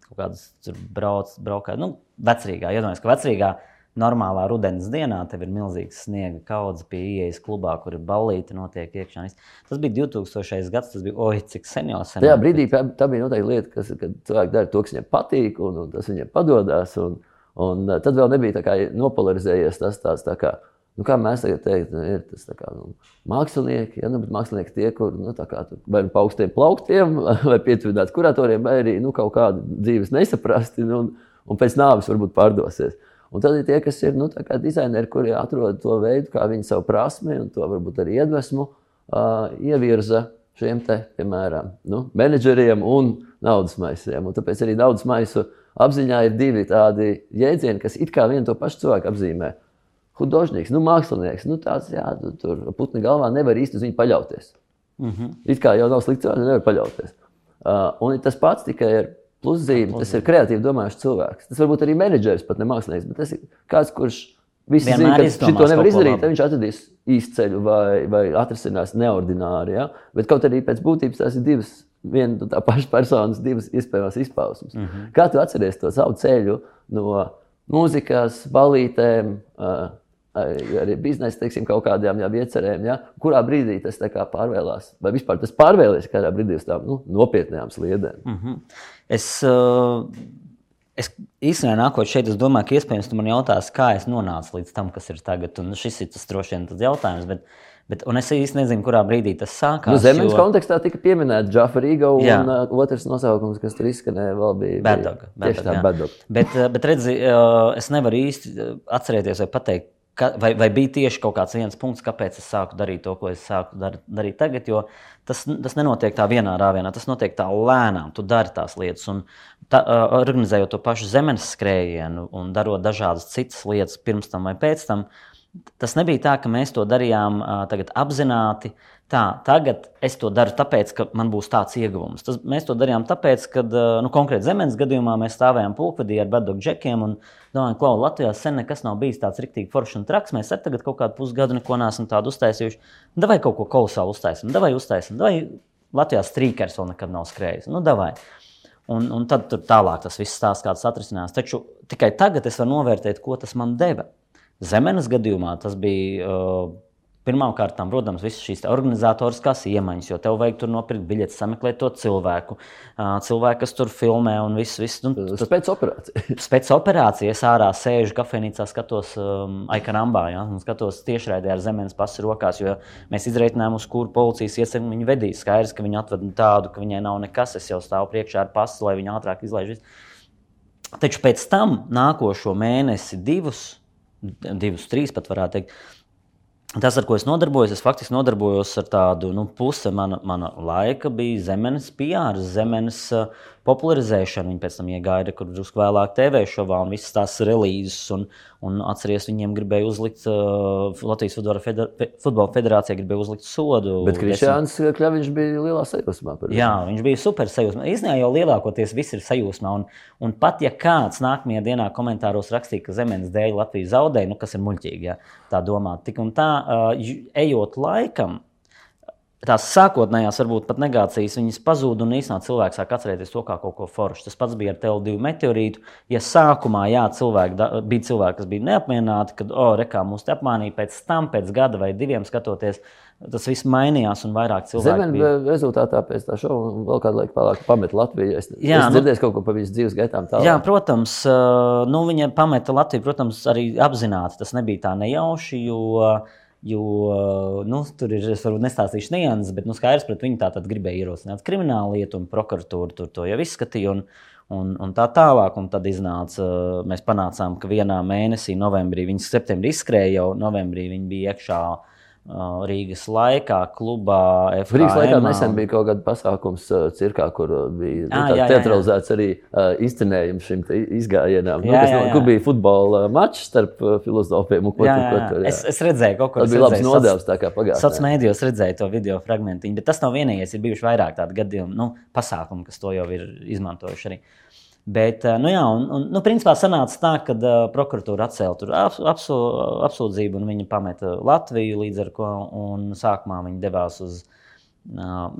kaut kādas tur brauc, braukā. Nu, vecrīgā, iedomājieties, ka vecrīgā uh, normālā rudens dienā tev ir milzīgs sniega kaudze pie ieejas klubā, kur ir ballīte notiek iekšā. Tas bija 2000. gads, tas bija oi, cik sen jau sen. Tajā brīdī tā bija noteikti lieta, kas, kad cilvēki dara to, kas viņiem patīk, un, un tas viņiem padodas. Un, un uh, tad vēl nebija tā kā nopolarizējies tas tāds tā kā. Nu, kā mēs tagad teiktu, nu, ir tas kā, nu, mākslinieki, ja, nu, mākslinieki tie, kur nu, kā, vai nu pa augstiem plauktiem, [laughs] vai pietuvināti kuratoriem, vai arī nu, kaut kādi dzīves nesaprasti, nu, un, un pēc nāves varbūt pārdosies. Un tad ir tie, kas ir nu, dizaineri, kuri atrod to veidu, kā viņi savu prasmi un to varbūt arī iedvesmu uh, ievirza šiem te, piemēram, nu, menedžeriem un naudas maisiem. Un tāpēc arī naudas maisu apziņā ir divi tādi jēdzieni, kas it kā vienu to pašu cilvēku apzīmē. Hudožnieks, nu, mākslinieks, nu, tāds, jā, tu, tur putni galvā nevar īsti uz viņu paļauties. Mm -hmm. It kā jau nav slikts cilvēks, nevar paļauties. Uh, un tas pats tikai ir pluszīme. Tas ir kreatīvi domājošs cilvēks. Tas varbūt arī menedžeris, pat ne mākslinieks, bet tas ir kāds, kurš visi zina, ka viņš to nevar izdarīt. Viņš atradīs īstu ceļu vai, vai atrisinās neordināri. Ja? Bet kaut arī pēc būtības tās ir divas. Viena tā paša personas, divas iespējamas izpausmes. Mm -hmm. Kā tu atceries to savu ceļu no mūzikas, balītēm, uh, arī biznesa, teiksim, kaut kādām jau iecerēm, ja? kurā brīdī tas pārvēlās, vai vispār tas pārvēlēs kādā brīdī uz tādām nu, nopietnām sliedēm. Mm -hmm. Es, es īstenībā nākot šeit, es domāju, ka iespējams tu man jautās, kā es nonācu līdz tam, kas ir tagad, un šis ir tas droši vien tas jautājums. Bet, Bet, un es īsti nezinu, kurā brīdī tas sākās. Nu, Zemes jo... kontekstā tika pieminēta Džafa Rīga, un jā. uh, otrs nosaukums, kas tur izskanēja, vēl bija Bedoga. Tieši tā, Bedoga. Bet, bet redzi, es nevaru īsti atcerēties vai pateikt, Ka, vai, vai bija tieši kaut kāds viens punkts, kāpēc es sāku darīt to, ko es sāku dar, darīt tagad? Jo tas, tas nenotiek tā vienā rāvienā, tas notiek tā lēnām. Tu dari tās lietas, un tā, organizējot to pašu zemes skrējienu un darot dažādas citas lietas pirms tam vai pēc tam. Tas nebija tā, ka mēs to darījām apzināti. Uh, tā, tagad es to daru tāpēc, ka man būs tāds ieguvums. Tas, mēs to darījām tāpēc, ka nu, konkrēti zemes gadījumā mēs stāvējām pulkvedī ar bedu džekiem un domājām, ka Latvijā sen nekas nav bijis tāds rīktīgi foršs un traks. Mēs tagad kaut kādu pusgadu neko neesam tādu uztaisījuši. Davai kaut ko kolosālu uztaisam, davai uztaisam, davai Latvijā strīkers vēl nekad nav skrējis. Nu, davai. Un, un tad tālāk tas viss stāsts, kāds atrisinās. Taču tikai tagad es varu novērtēt, ko tas man deva. Zemes gadījumā tas bija uh, Pirmkārt, protams, visas šīs organizatoriskās iemaņas, jo tev vajag tur nopirkt biļetes, sameklēt to cilvēku, cilvēku, kas tur filmē un viss. viss nu, tas pēc operācijas. [laughs] Pēc operācijas ārā sēžu kafejnīcā, skatos um, aikarambā, ja, un skatos tiešraidē ar zemes pasu rokās, jo mēs izreikinājām, uz kuru policijas ieceri viņu vedīs. Skaidrs, ka viņi atved tādu, ka viņai nav nekas, es jau stāvu priekšā ar pasu, lai viņi ātrāk izlaiž. Taču pēc tam nākošo mēnesi, divus, divus trīs pat varētu teikt, Tas, ar ko es nodarbojos, es faktiski nodarbojos ar tādu nu, pusi mana, mana laika, bija zemes PR, zemes popularizēšanu. Viņi pēc tam iegāja kur drusku vēlāk TV šovā un visas tās relīzes. Un, un atceries, viņiem gribēja uzlikt, uh, Latvijas futbola, feder, futbola federācija gribēja uzlikt sodu. Bet Krišāns Kļaviņš bija lielā sajūsmā. Jā, viņš bija super sajūsmā. Īstenībā jau lielākoties viss ir sajūsmā. Un, un pat ja kāds nākamajā dienā komentāros rakstīja, ka zemes dēļ Latvija zaudēja, nu, kas ir muļķīgi, ja, tā domāt. Tik un tā, uh, ejot laikam, tās sākotnējās, varbūt pat negācijas, viņas pazūd un īstenībā cilvēks sāk atcerēties to kā kaut ko foršu. Tas pats bija ar TL2 meteorītu. Ja sākumā jā, cilvēki, da, bija cilvēki, kas bija neapmierināti, kad, oh, rekā mūs te apmānīja, pēc tam, pēc gada vai diviem skatoties, tas viss mainījās un vairāk cilvēku. Zemen bija rezultātā pēc tā šova vēl kādu laiku vēlāk pameta Latviju. Es, jā, es nu- dzirdēju nu, kaut ko par viņas dzīves gaitām tālāk. Jā, protams, nu, viņa pameta Latviju, protams, arī apzināti. Tas nebija tā nejauši, jo uh, Jo nu, tur ir, es varbūt nestāstīšu nianses, bet nu, skaidrs, ka viņi tā tad gribēja ierosināt kriminālu lietu, un prokuratūra tur to jau izskatīja. Un, un, un tā tālāk. Un tad iznāca, mēs panācām, ka vienā mēnesī, novembrī, viņas septembrī izskrēja, jau novembrī viņi bija iekšā Rīgas laikā, klubā. FKM. Rīgas laikā nesen bija kaut kāda pasākums cirkā, kur bija nu, jā, teatralizēts jā, jā. arī izcinējums šim izgājienam. Nu, jā, nu, jā, jā. Kur bija futbola mačs starp filozofiem un ko. Jā. Es, es redzēju, kaut ko tādu. Tas bija labs nodevs, tā kā pagājušajā. Sociālajā mēdījos redzēju to video fragment, bet tas nav vienīgais. Ir bijuši vairāk tādu gadījumu, nu, pasākumu, kas to jau ir izmantojuši arī. Bet, eh, nu jā, un, un, nu, principā sanāca tā, ka uh, prokuratūra atcēla ap, apsūdzību un viņa pameta Latviju līdz ar un sākumā viņi devās uz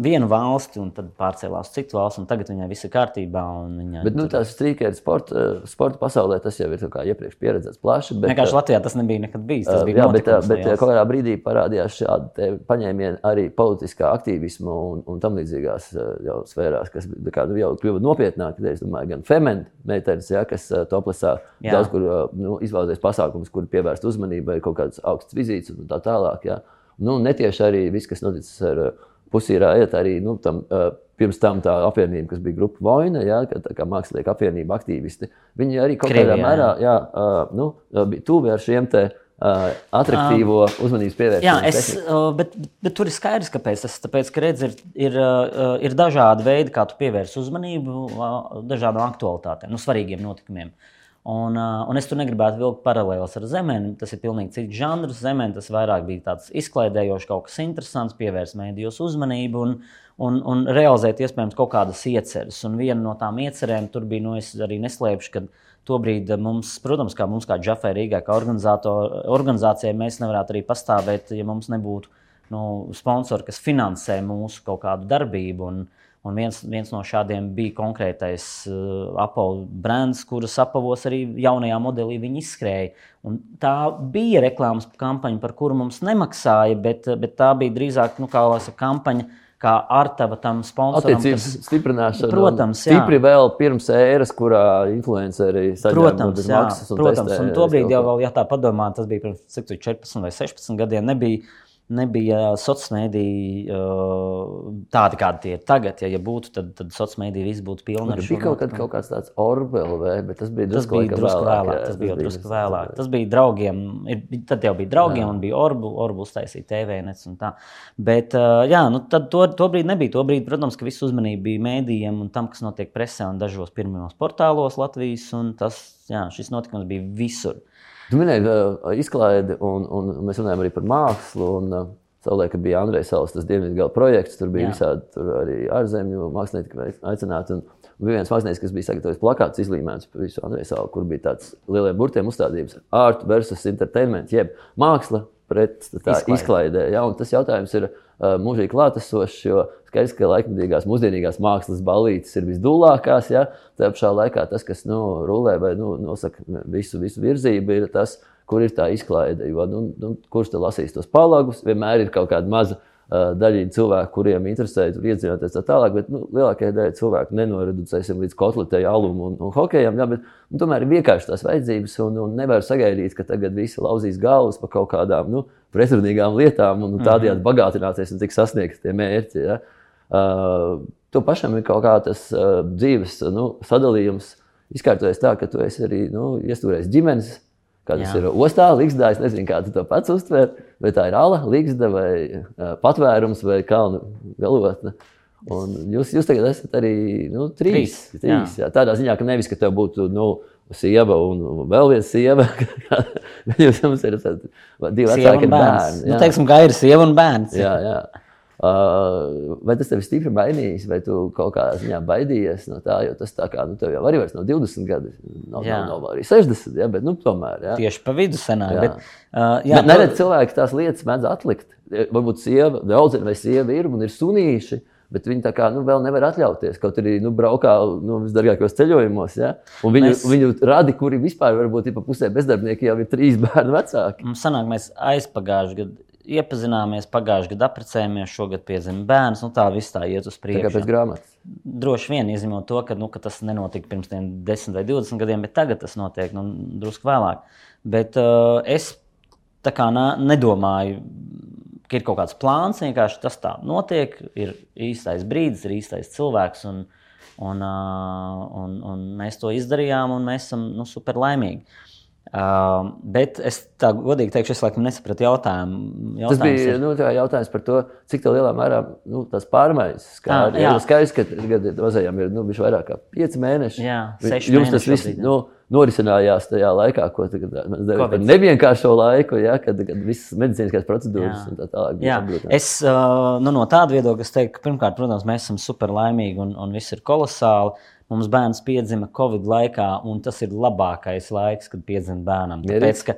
vienu valsti, un tad pārcēlās uz citu valsti, un tagad viņai viss ir kārtībā. Viņa, bet, nu, tās strīkeri sporta, sporta pasaulē tas jau ir iepriekš pieredzēts plaši. Bet, Vienkārši Latvijā tas nebija nekad bijis. Tas bija jā, bet, bet kaut kādā brīdī parādījās šādi paņēmieni arī politiskā aktīvisma un, un tam līdzīgās jau sfērās, kas kā, nu, jau kļuva nopietnāk. Es domāju, gan Femena meitenes, ja, kas toplasā jā. daudz kur nu, izvēlēties pasākumus, kur pievērst uzmanību, ir kaut kādas augstas vizītes un tā tālāk. Ja. Nu, netieši arī viss, kas noticis ar pusīrā iet arī nu, tam, uh, pirms tam tā apvienība, kas bija grupa Vaina, ja, tā kā mākslinieka apvienība, aktīvisti. Viņi arī kaut Krievijā, kādā mērā jā, uh, nu, bija tuvi ar šiem te. Attraktīvo uh, uzmanības pievēršanu. Jā, es, uh, bet, bet tur ir skaidrs, kāpēc. Tas tāpēc, ka redz, ir, ir, uh, ir dažādi veidi, kā tu pievērsi uzmanību uh, dažādām aktualitātēm, nu, svarīgiem notikumiem. Uh, Un, uh, un es tur negribētu vilkt paralēlus ar zemēm. Tas ir pilnīgi cits žanrs. Zemē tas vairāk bija tāds izklaidējošs, kaut kas interesants, pievērst mēdījos uzmanību un, un, un realizēt iespējams kaut kādas ieceres. Un viena no tām iecerēm tur bija, nu, es arī neslēpšu, ka tobrīd mums, protams, kā mums, kā Džafai Rīgā, kā organizācijai, mēs nevarētu arī pastāvēt, ja mums nebūtu nu, sponsori, kas finansē mūsu kaut kādu darbību. Un, Un viens, viens no šādiem bija konkrētais uh, Apple brands, kuras apavos arī jaunajā modelī viņi izskrēja. Un tā bija reklāmas kampaņa, par kuru mums nemaksāja, bet, bet tā bija drīzāk nu, lasa, kampaņa. Kā Artava tam sponsoram. Attiecības kas, stiprināšana. Protams, jā. Stipri vēl pirms ēras, kurā influenceri saņēma protams, jā, maksas. Protams, un tobrīd jau, vēl, ja tā padomā, tas bija pirms 14 vai 16 gadiem, nebija nebija sociālā mēdīja tāda, kāda tie ir tagad. Ja, ja būtu, tad, tad sociālā mēdīja viss būtu pilna ar šo. Bija kaut, kad, kaut kāds tāds Orwell, vai, bet tas bija drusku, tas bija drusku vēlāk. vēlāk jā, tas bija drusku vēlāk. Tas bija draugiem, ir, tad jau bija draugiem jā. un bija Orbu, Orbu uztaisīja TV nets un tā. Bet, jā, nu tad to, to brīdi nebija. To brīdi, protams, ka visu uzmanību bija mēdījiem un tam, kas notiek presē un dažos pirmajos portālos Latvijas, un tas, jā, šis notikums bija visur. Tu minēji uh, izklaidi, un, un mēs runājam arī par mākslu. Un, uh, Savulaik bija Andrejs Salas, tas Dienvidgala projekts, tur bija Jā. visādi tur arī ārzemju mākslinieki aicināti. Un bija viens mākslinieks, kas bija sagatavojis plakāts izlīmēts par visu Andreju Salu, kur bija tāds lieliem burtiem uzstādījums - art versus entertainment, jeb māksla pret tā izklaidē. Ja? Un tas jautājums ir mūžīgi klātesošs, jo Skaidrs, ka laikmatīgās, mūsdienīgās mākslas balītes ir visdūlākās. Ja? Tā pašā laikā tas, kas nu, rulē vai nu, nosaka visu, visu virzību, ir tas, kur ir tā izklaide. Jo, nu, nu, kurš te lasīs tos palagus, vienmēr ir kaut kāda maza daļiņa cilvēku, kuriem interesē tur iedzināties tā tālāk, bet nu, lielākajai daļai cilvēku nenoreducēsim līdz kotletei, alum un, un hokejam. Jā, bet, nu, tomēr ir vienkārši tās vajadzības, un, un nevar sagaidīt, ka tagad visi lauzīs galvas par kaut kādām nu, pretrunīgām lietām un tādējādi mhm. bagātināties un tik sasniegt tie mērķi. Ja. Uh, tu pašam ir kaut kā tas uh, dzīves nu, sadalījums. Izkārtojas tā, ka tu esi arī nu, iestūrējis ģimenes Kā tas Jā. ir ostā, Ligzdā. Es nezinu, kā tu to pats uztver, vai tā ir ala, Ligzda vai uh, patvērums vai kalnu galotne. Un jūs, jūs tagad esat arī nu, trīs. trīs, trīs jā. Jā. Tādā ziņā, ka nevis, ka tev būtu nu, sieva un vēl viena sieva, [laughs] jūs jums ir divi vecāki bērni. bērni nu, teiksim, kā ir sieva un bērns. Jā, jā. Uh, vai tas tev ir stipri mainījis, vai tu kaut kādā ziņā baidījies no tā, jo tas tā kā, nu, tev jau arī vairs nav 20 gadi, nav, jā. nav, nav arī 60, ja, bet, nu, tomēr. Jā. Tieši pa vidu senāk. Jā. Bet, uh, jā, bet neredz cilvēki tās lietas mēdz atlikt. Varbūt sieva, draudzene vai sieva ir un ir sunīši, bet viņi tā kā nu, vēl nevar atļauties. Kaut arī nu, braukā nu, visdārgākajos ceļojumos. Ja? Un viņu, mēs... viņu radi, kuri vispār varbūt ir pa pusē bezdarbnieki, jau ir trīs [laughs] bērnu vecāki. Mums sanāk, mēs aizpagājuši gadu iepazināmies, pagājušajā gadā apprecējāmies, šogad piedzima bērns. Nu, tā viss tā iet uz priekšu. Kāpēc grāmatas? Droši vien izņemot to, ka, nu, ka tas nenotika pirms 10 vai 20 gadiem, bet tagad tas notiek nu, drusku vēlāk. Bet uh, es tā kā nā, nedomāju, ir kaut kāds plāns. Vienkārši tas tā notiek, ir īstais brīdis, ir īstais cilvēks. Un, un, un, un mēs to izdarījām, un mēs esam nu, super laimīgi. Uh, bet es tā godīgi teikšu, es laikam nesapratu jautājumu. Jautājums tas bija ir... nu, jautājums par to, cik lielā mērā nu, tās pārmaiņas skar. Jā, skaidrs, ka mazajam ir nu, vairāk kā 5 mēneši. Jā, Jums tas viss nu, norisinājās tajā laikā, ko mēs devām par nevienkāršo laiku, ja, kad, kad visas medicīniskās procedūras jā. un tā tālāk. Jā. Es uh, nu, no tāda viedokļa teiktu, ka pirmkārt, protams, mēs esam super laimīgi un, un viss ir kolosāli. Mums bērns piedzima Covid laikā, un tas ir labākais laiks, kad piedzima bērnam. Tāpēc, ka,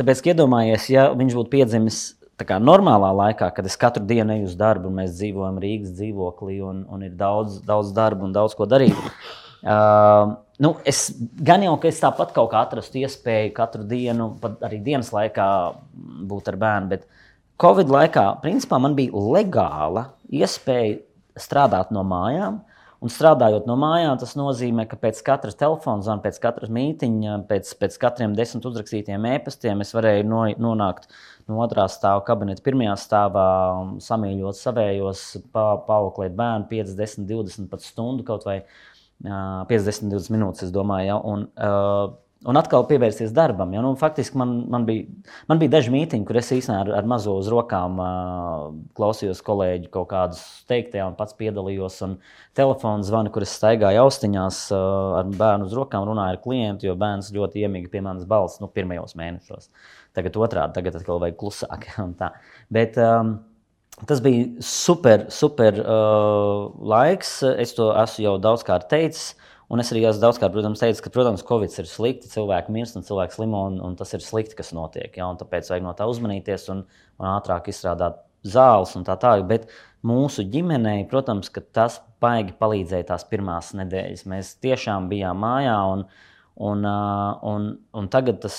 tāpēc, ka iedomājies, ja viņš būtu piedzimis kā, normālā laikā, kad es katru dienu eju uz darbu, un mēs dzīvojam Rīgas dzīvoklī, un, un ir daudz, daudz darba un daudz ko darīt. Uh, nu, es gan jau, ka es tāpat kaut kā atrastu iespēju katru dienu, pat arī dienas laikā būt ar bērnu, bet Covid laikā, principā, man bija legāla iespēja strādāt no mājām. Un strādājot no mājām, tas nozīmē, ka pēc katras telefona zvana, pēc katras mītiņa, pēc, pēc katriem desmit uzrakstītiem e-pastiem es varēju no, nonākt no otrā stāva kabineta, pirmajā stāvā, samīļot savējos, pa, paauklēt bērnu 5, 10, 20 pat stundu kaut vai uh, 50, 20 minūtes, es domāju. Ja, un, un atkal pievērsties darbam. Ja? Nu, faktiski man, man, bija, man bija daži mītīņi, kur es īstenībā ar, ar mazo uz rokām uh, klausījos kolēģi kaut kādus teiktajā un pats piedalījos. Un telefons zvani, kur es staigāju austiņās uh, ar bērnu uz rokām, runāju ar klientu, jo bērns ļoti iemīga pie manas balss nu, pirmajos mēnešos. Tagad otrādi, tagad atkal vajag klusāk. [laughs] Bet, um, Tas bija super, super uh, laiks. Es to esmu jau daudzkārt teicis. Uh, Un es arī esmu daudzkārt protams, teicis, ka, protams, Covid ir slikti, cilvēki mirst un cilvēki slimo, un, un tas ir slikti, kas notiek. Ja? Tāpēc vajag no tā uzmanīties un, un ātrāk izstrādāt zāles un tā tālāk. Bet mūsu ģimenei, protams, tas baigi palīdzēja tās pirmās nedēļas. Mēs tiešām bijām mājā. Un, Un, un, un tagad, tas,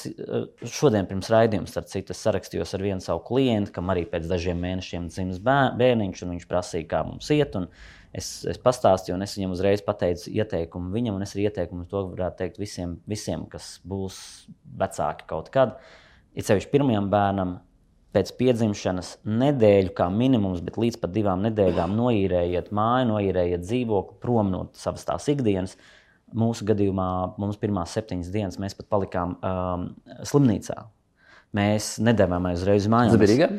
šodien pirms raidījuma, starp citu, sarakstījos ar vienu savu klientu, kam arī pēc dažiem mēnešiem dzimis bērniņš, un viņš prasīja, kā mums iet. Es, es pastāstīju, un es viņam uzreiz pateicu ieteikumu viņam, un es arī ieteikumu to varētu teikt visiem, visiem kas būs vecāki kaut kad. Ir sevišķi pirmajam bērnam, pēc piedzimšanas nedēļu, kā minimums, bet līdz pat divām nedēļām noīrējiet māju, noīrējiet dzīvokli prom no savas tās ikdienas. Mūsu gadījumā mums pirmās septiņas dienas mēs pat palikām um, slimnīcā. Mēs nedavāmies uzreiz mājās. Tas bija Rīgā?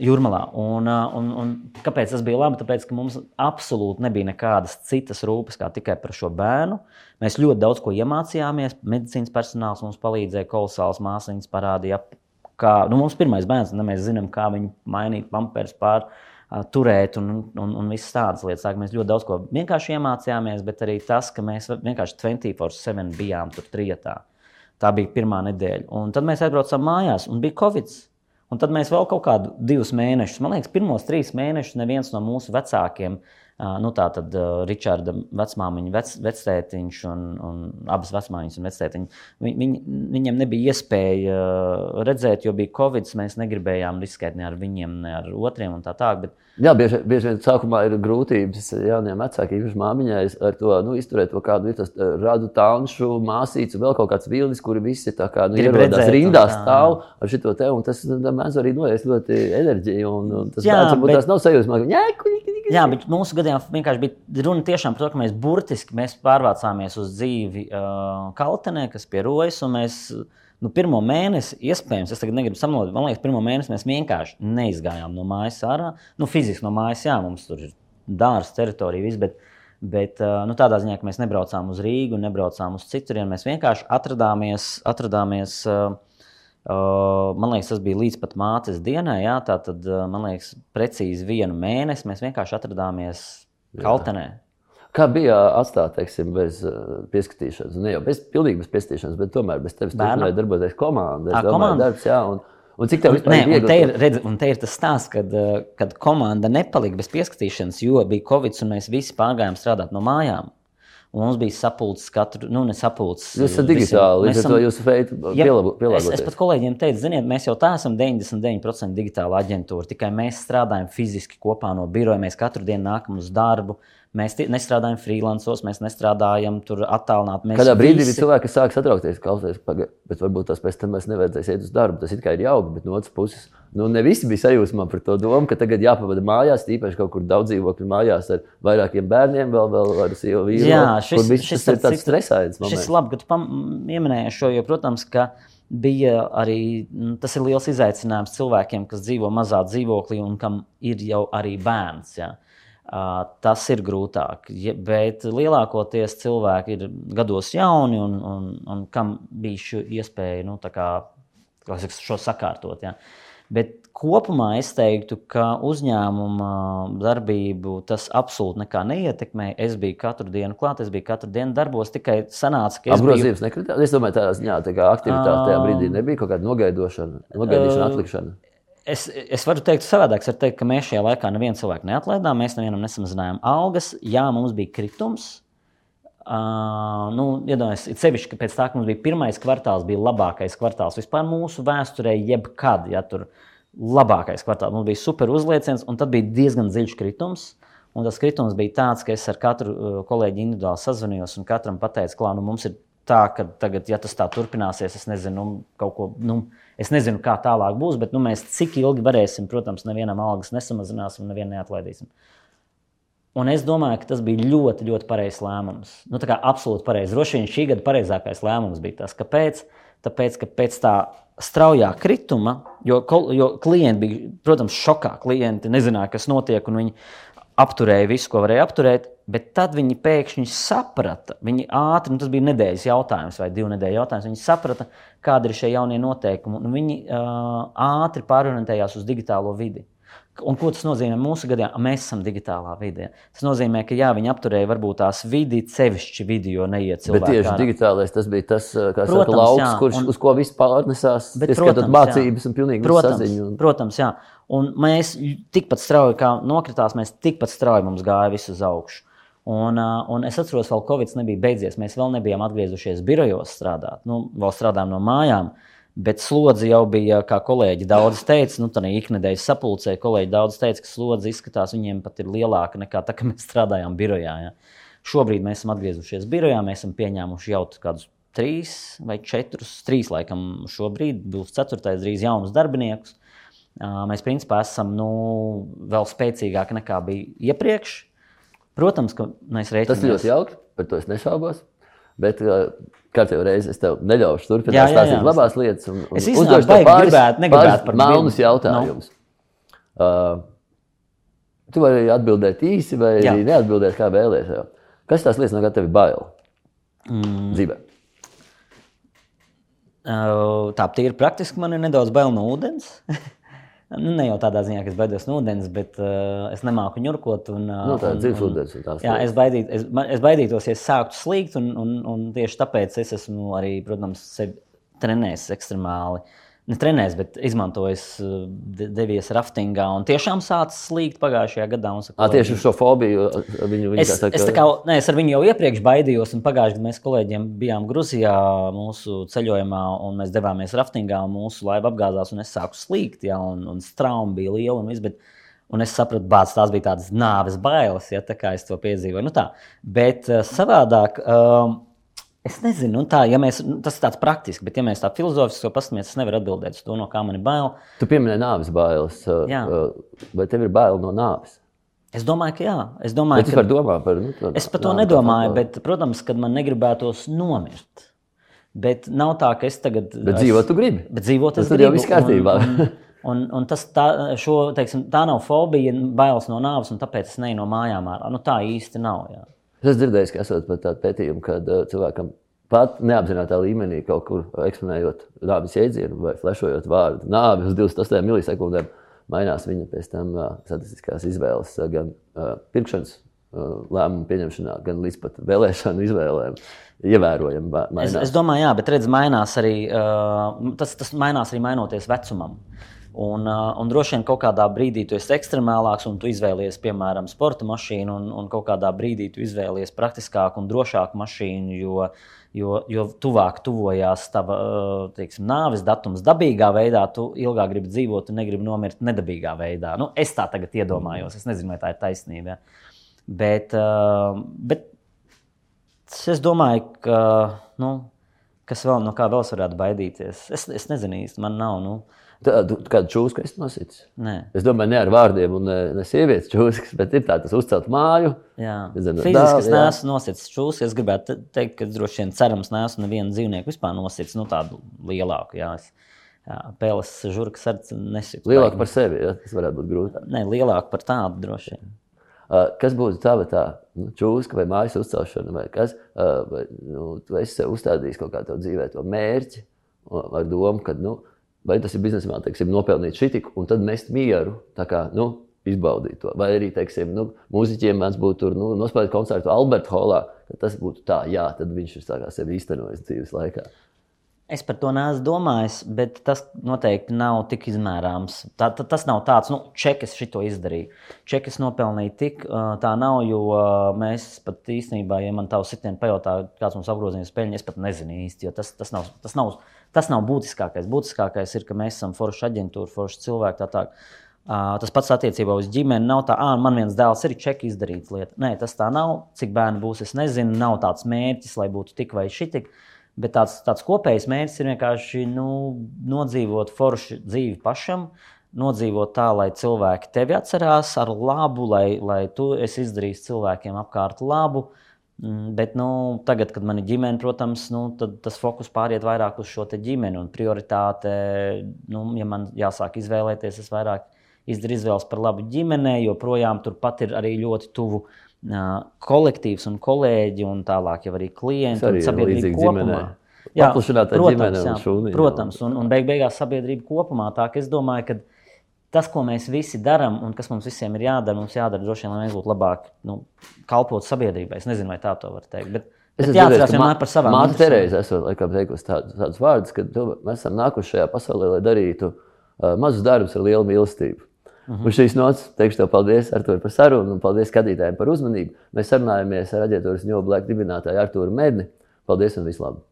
Jūrmalā. Un, un, un kāpēc tas bija labi? Tāpēc, ka mums absolūti nebija nekādas citas rūpes kā tikai par šo bērnu. Mēs ļoti daudz ko iemācījāmies. Medicīnas personāls mums palīdzēja, kolosāls māsīņas parādīja, kā nu, mums pirmais bērns, un mēs zinām, kā viņu mainīt, pampers pār. Turēt un, un, un visas tādas lietas. Tā, mēs ļoti daudz ko vienkārši iemācījāmies, bet arī tas, ka mēs vienkārši 24-7 bijām tur trijotā. Tā bija pirmā nedēļa. Un tad mēs aizbraucām mājās, un bija Covid. Un tad mēs vēl kaut kādu divus mēnešus, man liekas, pirmos trīs mēnešus neviens no mūsu vecākiem Nu, tā tad uh, Ričarda vecmāmiņa, vec, vectētiņš un, un abas vecmāmiņas un vectētiņi. Viņ, viņ, viņam nebija iespēja redzēt, jo bija Covid. Mēs negribējām riskēt ne ar viņiem, ne ar otriem un tā tālāk. Bet, Jā, bieži, bieži vien sākumā ir grūtības jauniem vecākiem, īpaši māmiņai, ar to nu, izturēt to kādu tas, radu tālšu, māsīcu, vēl kaut kāds vilnis, kuri visi tā kā nu, ierodās rindā stāv ar šo te, un tas mēdz arī noiest ļoti enerģiju, un, un tas jā, bērns, bet... tas nav sajūsmā, ka, jā, bet mūsu gadījumā vienkārši bija runa tiešām par to, ka mēs burtiski mēs pārvācāmies uz dzīvi uh, Kaltenē, kas pie Rojas, un mēs nu, pirmo mēnesi, iespējams, es tagad negribu samalot, man liekas, pirmo mēnesi mēs vienkārši neizgājām no mājas ārā. Nu, fiziski no mājas, jā, mums tur ir dārza teritorija, viss, bet, bet nu, tādā ziņā, ka mēs nebraucām uz Rīgu, nebraucām uz citurienu, mēs vienkārši atradāmies. atradāmies uh, Uh, man liekas, tas bija līdz pat mātes dienai. Jā, tā tad, uh, man liekas, precīzi vienu mēnesi mēs vienkārši atradāmies Kaltenē. Kā bija atstāt, teiksim, bez pieskatīšanas? Ne jau bez pilnīgi bez pieskatīšanas, bet tomēr bez tevis turpināja darboties komanda. Es domāju, darbs, jā. Un, Un cik tev vispār ir? Te ir, redz, un te ir tas stāsts, kad, kad komanda nepalika bez pieskatīšanas, jo bija Covid, un mēs visi pārgājām strādāt no mājām. Un mums bija sapulcis katru, nu, ne sapulcis. Jūs esat digitāli, līdz ar to jūs veidat pielāgoties. Es, es pat kolēģiem teicu, ziniet, mēs jau tā esam 99% digitāla aģentūra, tikai mēs strādājam fiziski kopā no biroja, mēs katru dienu nākam uz darbu. Mēs nestrādājam freelancos, mēs nestrādājam tur attālināti. Kādā brīdī visi... cilvēki, sāk satraukties, klausies, bet varbūt tas pēc tam mēs nevajadzēs iet uz darbu. Tas ir jauki, bet no otras puses, nu, ne visi bija sajūsmā par to domu, ka tagad jāpavada mājās, tīpaši kaut kur daudz dzīvokļu mājās ar vairākiem bērniem, vēl, vēl ar sievu vīru. Jā, šis, šis, šis ir tāds stresains. Šis ir labi, ka tu pieminēji šo, jo, protams, ka bija arī tas ir liels izaicinājums cilvēkiem, kas dzīvo mazā dzīvoklī un kam ir jau arī bērns. Jā. Tas ir grūtāk. Bet lielākoties cilvēki ir gados jauni un, un, un kam bija šī iespēja nu, kā, saka, šo sakārtot. Ja. Bet kopumā es teiktu, ka uzņēmuma darbību tas absolūti nekā neietekmēja. Es biju katru dienu klāt, es biju katru dienu darbos, tikai sanāca, ka es. Apgrozījums biju... nekritās. Es domāju, tādā ziņā tā aktivitāte tajā brīdī nebija kaut kāda nogaidošana, nogaidīšana, atlikšana. Es, es varu teikt, savādāk. Es varu teikt, ka mēs šajā laikā nevienu cilvēku neatlaidām, mēs nevienam nesamazinājām algas. Jā, mums bija kritums. Uh, nu, Iedomājieties, sevišķi, ka pēc tā, ka mums bija pirmais kvartāls, bija labākais kvartāls vispār mūsu vēsturē, jebkad. Ja, tur labākais kvartāls mums bija super uzlieciens, un tad bija diezgan dziļš kritums. Un tas kritums bija tāds, ka es ar katru kolēģi individuāli sazvanījos un katram pateicu, ka nu, mums ir tā, ka tagad, ja tas tā turpināsies, es nezinu, nu, kaut ko. Nu, Es nezinu, kā tālāk būs, bet nu, mēs cik ilgi varēsim, protams, nevienam algas nesamazināsim, nevienu neatlaidīsim. Un es domāju, ka tas bija ļoti, ļoti pareizs lēmums. Nu, tā kā absolūti pareizs. Droši vien šī gada pareizākais lēmums bija tas, kāpēc. Tāpēc, ka pēc tā straujā krituma, jo, jo klienti bija, protams, šokā. Klienti nezināja, kas notiek, un viņi apturēja visu, ko varēja apturēt, bet tad viņi pēkšņi saprata, viņi ātri, nu tas bija nedēļas jautājums vai divu nedēļu jautājums, viņi saprata, kādi ir šie jaunie noteikumi, un viņi uh, ātri pārorientējās uz digitālo vidi. Un ko tas nozīmē mūsu gadījumā? Mēs esam digitālā vidē. Tas nozīmē, ka jā, viņi apturēja varbūt tās vidi, sevišķi neiet cilvēki. Bet tieši digitālais tas bija tas, kas saka, lauks, jā, kurš, un, uz ko viss pārnesās, bet, protams, mācības jā. un pilnīgi protams, saziņu. Un... Protams, jā. Un mēs tikpat strauji kā nokritās, mēs tikpat strauji mums gāja viss uz augšu. Un, un es atceros, ka Covid nebija beidzies. Mēs vēl nebijām atgriezušies birojos strādāt. Nu, vēl strādājām no mājām. Bet slodzi jau bija, kā kolēģi daudz teica, nu, tā iknedēļas sapulcē, kolēģi daudz teica, ka slodzi izskatās viņiem pat ir lielāka nekā tā, kad mēs strādājām birojā. Ja. Šobrīd mēs esam atgriezušies birojā, mēs esam pieņēmuši jau kādus trīs vai četrus, trīs laikam šobrīd, būs ceturtais drīz jaunus darbiniekus. Mēs principā esam nu, vēl spēcīgāki nekā bija iepriekš. Protams, ka mēs rēķinamies. Tas ir ļoti jauki, par to es nešaubos. Bet kārtībā reizē es tev neļaušu turpināt stāstīt labās lietas. Un, un es īstenībā pāris, gribētu, negribētu par melnus jautājumus. No. Uh, tu vari atbildēt īsi vai jā. neatbildēt, kā vēlēsies. Kas tās lietas, no kā tev ir bail mm. dzīvē? Uh, tā ir praktiski. Man ir nedaudz bail no ūdens. [laughs] Nu, ne jau tādā ziņā, ka es baidos no ūdens, bet uh, es nemāku ņurkot. Un, uh, nu, tā ir dzīves ūdens. Jā, es, baidīt, es, es baidītos, ja es sāktu slīgt, un, un, un tieši tāpēc es esmu arī, protams, sevi trenējis ekstremāli. ne trenējis, bet izmantojis, uh, de- devies raftingā un tiešām sācis slīgt pagājušajā gadā. saku, À, tieši uz šo fobiju viņu, viņu Es, kā es, tā kā, ne, es ar viņu jau iepriekš baidījos, un pagājušajā gadā mēs kolēģiem bijām Grūzijā mūsu ceļojumā, un mēs devāmies raftingā, un mūsu laiva apgāzās, un es sāku slīgt, ja, un, un strauma bija liela. Un, viss, bet, un es sapratu, ka tās bija tādas nāves bailes, ja tā kā es to piedzīvoju. Nu, tā. bet uh, savādāk. Um, Es nezinu, nu tā, ja mēs, nu, tas ir tāds praktisks, bet, ja mēs tā filozofiski paskatāmies, es nevaru atbildēt uz to, no kā man ir bail. Tu pieminēji nāves bailes. uh, Jā. uh, Vai tev ir bail no nāves? Es domāju, ka jā. Es domāju, Bet ka domā par nu, to Es par to kā nedomāju, faktoru. bet, protams, kad man negribētos nomirt. Bet nav tā, ka es tagad. Bet dzīvot tu gribi. Bet dzīvot es Nu, tad jau gribu, viss kārtībā. Un, un, un, un tas tā, šo, teiksim, tā nav fobija, bailes no nāves, un tāpēc es neju no mājām ārā. Nu, tā īsti nav. Jā. Es esmu dzirdējis, ka esat pat tādu pētījumu, kad uh, cilvēkam pat neapzinātajā līmenī kaut kur eksponējot nāves jēdzienu vai flešojot vārdu nāvi uz 28 milisekundēm, mainās viņa pēc tam uh, statistiskās izvēles, uh, gan pirkšanas lēmumu pieņemšanā, gan līdz pat vēlēšanu izvēlēm. Ievērojami ma- Es, mainās. es domāju, jā, bet redz, mainās arī, uh, tas, tas mainās arī mainoties vecumam. Uh, un droši vien kaut kādā brīdī tu esi ekstremālāks, un tu izvēlies, piemēram, sporta mašīnu, un, un kaut kādā brīdī tu izvēlies praktiskāku un drošāku mašīnu, jo, jo, jo tuvāk tuvojās tava teiksim, nāves datums dabīgā veidā, tu ilgāk gribi dzīvot, un negribi nomirt nedabīgā veidā. Nu, es tā tagad iedomājos, es nezinu, vai tā ir taisnība. ja. Bet, bet es domāju, ka. Nu, Kas vēl, no kā vēl varētu baidīties? Es, es nezinu īsti, man nav. Nu, Tā, tu kādu čūsku nosits? nē, Es domāju, ne ar vārdiem, un ne, sievietes čūskas, bet ir tāds uzcelt māju. jā. Zinu, Fiziski es neesmu nosits čūsku. Es gribētu te- teikt, ka droši vien cerams, neesmu nevienu dzīvnieku vispār nosits. Nu, tādu lielāku, jā. Es, Pēles žurkas arī nesitu. Lielāk par sevi, ja? tas varētu būt grūti. Ne, lielāku par tādu droši vien. Kas būtu tava tā nu, čūska vai mājas uzcelšana, vai kas? Vai, nu, tu esi uzstādījis kaut kādā dzīvē to mērķi ar domu, ka nu, vai tas ir biznesmā, teiksim, nopelnīt šitiku un tad mest mieru, tā kā nu, izbaudīt to. Vai arī, teiksim, nu, mūziķiem mans būtu tur nu, nospēlēt koncertu Alberta Holā, ka tas būtu tā, jā, tad viņš ir tā kā sevi īstenojis dzīves laikā. Es par to neesmu domājis, bet tas noteikti nav tik izmērāms. Tā, tā, tas nav tāds, nu, čekis šito izdarīju. Čekis nopelnīja tik, tā nav, jo mēs pat īstenībā, ja man uz sitienu pajautā, kāds mums apgrozījums peļņa, es pat nezinu īsti, jo tas, tas, nav, tas, nav, tas nav būtiskākais. Būtiskākais ir, ka mēs esam forša aģentūra, forša cilvēki. Tā, tā. Uh, tas pats attiecībā uz ģimeni. Nav tā, ah, man viens dēls ir čeki izdarīts lieta. Nē, tas tā nav. Cik bērni būs, es nezinu. Nav tāds mērķis, lai būtu tik vai šitik. Bet tāds, tāds kopējs mērķis ir vienkārši nu, nodzīvot foršu dzīvi pašam, nodzīvot tā, lai cilvēki tevi atcerās ar labu, lai, lai tu esi izdarījis cilvēkiem apkārt labu. Mm, Bet nu, tagad, kad man ir ģimene, protams, nu, tas fokus pāriet vairāk uz šo ģimeni. Un prioritāte, nu, ja man jāsāk izvēlēties, es vairāk izdaru izvēles par labu ģimenei, jo projām turpat ir arī ļoti tuvu ā, kolektīvs un kolēģi, un tālāk jau arī klienti arī un sabiedrība kopumā. ģimenei. Paplašinātā ģimene un jā, šūniņi, jā. Protams, un, un beig beigās sabiedrība kopumā. Tā es domāju, ka tas, ko mēs visi darām, un kas mums visiem ir jādara, mums jādara droši vien, lai mēs būtu labāk nu, kalpot sabiedrībai. Es nezinu, vai tā to var teikt. Bet, Es jāatcerās vienmēr par savām Māte interesēm. Terēze esmu laikam teikusi tādus, tādus vārdus, ka tu, mēs esam nākuši šajā pasaulē, lai darītu uh, mazus darbus ar lielu mīlestību. Uh -huh. Uz šīs nots teikšu tev paldies Artur, par sarunu un paldies skatītājiem par uzmanību. Mēs sarunājamies ar aģentūras New Black dibinātāju Arturu Medni. Paldies un vislabāk!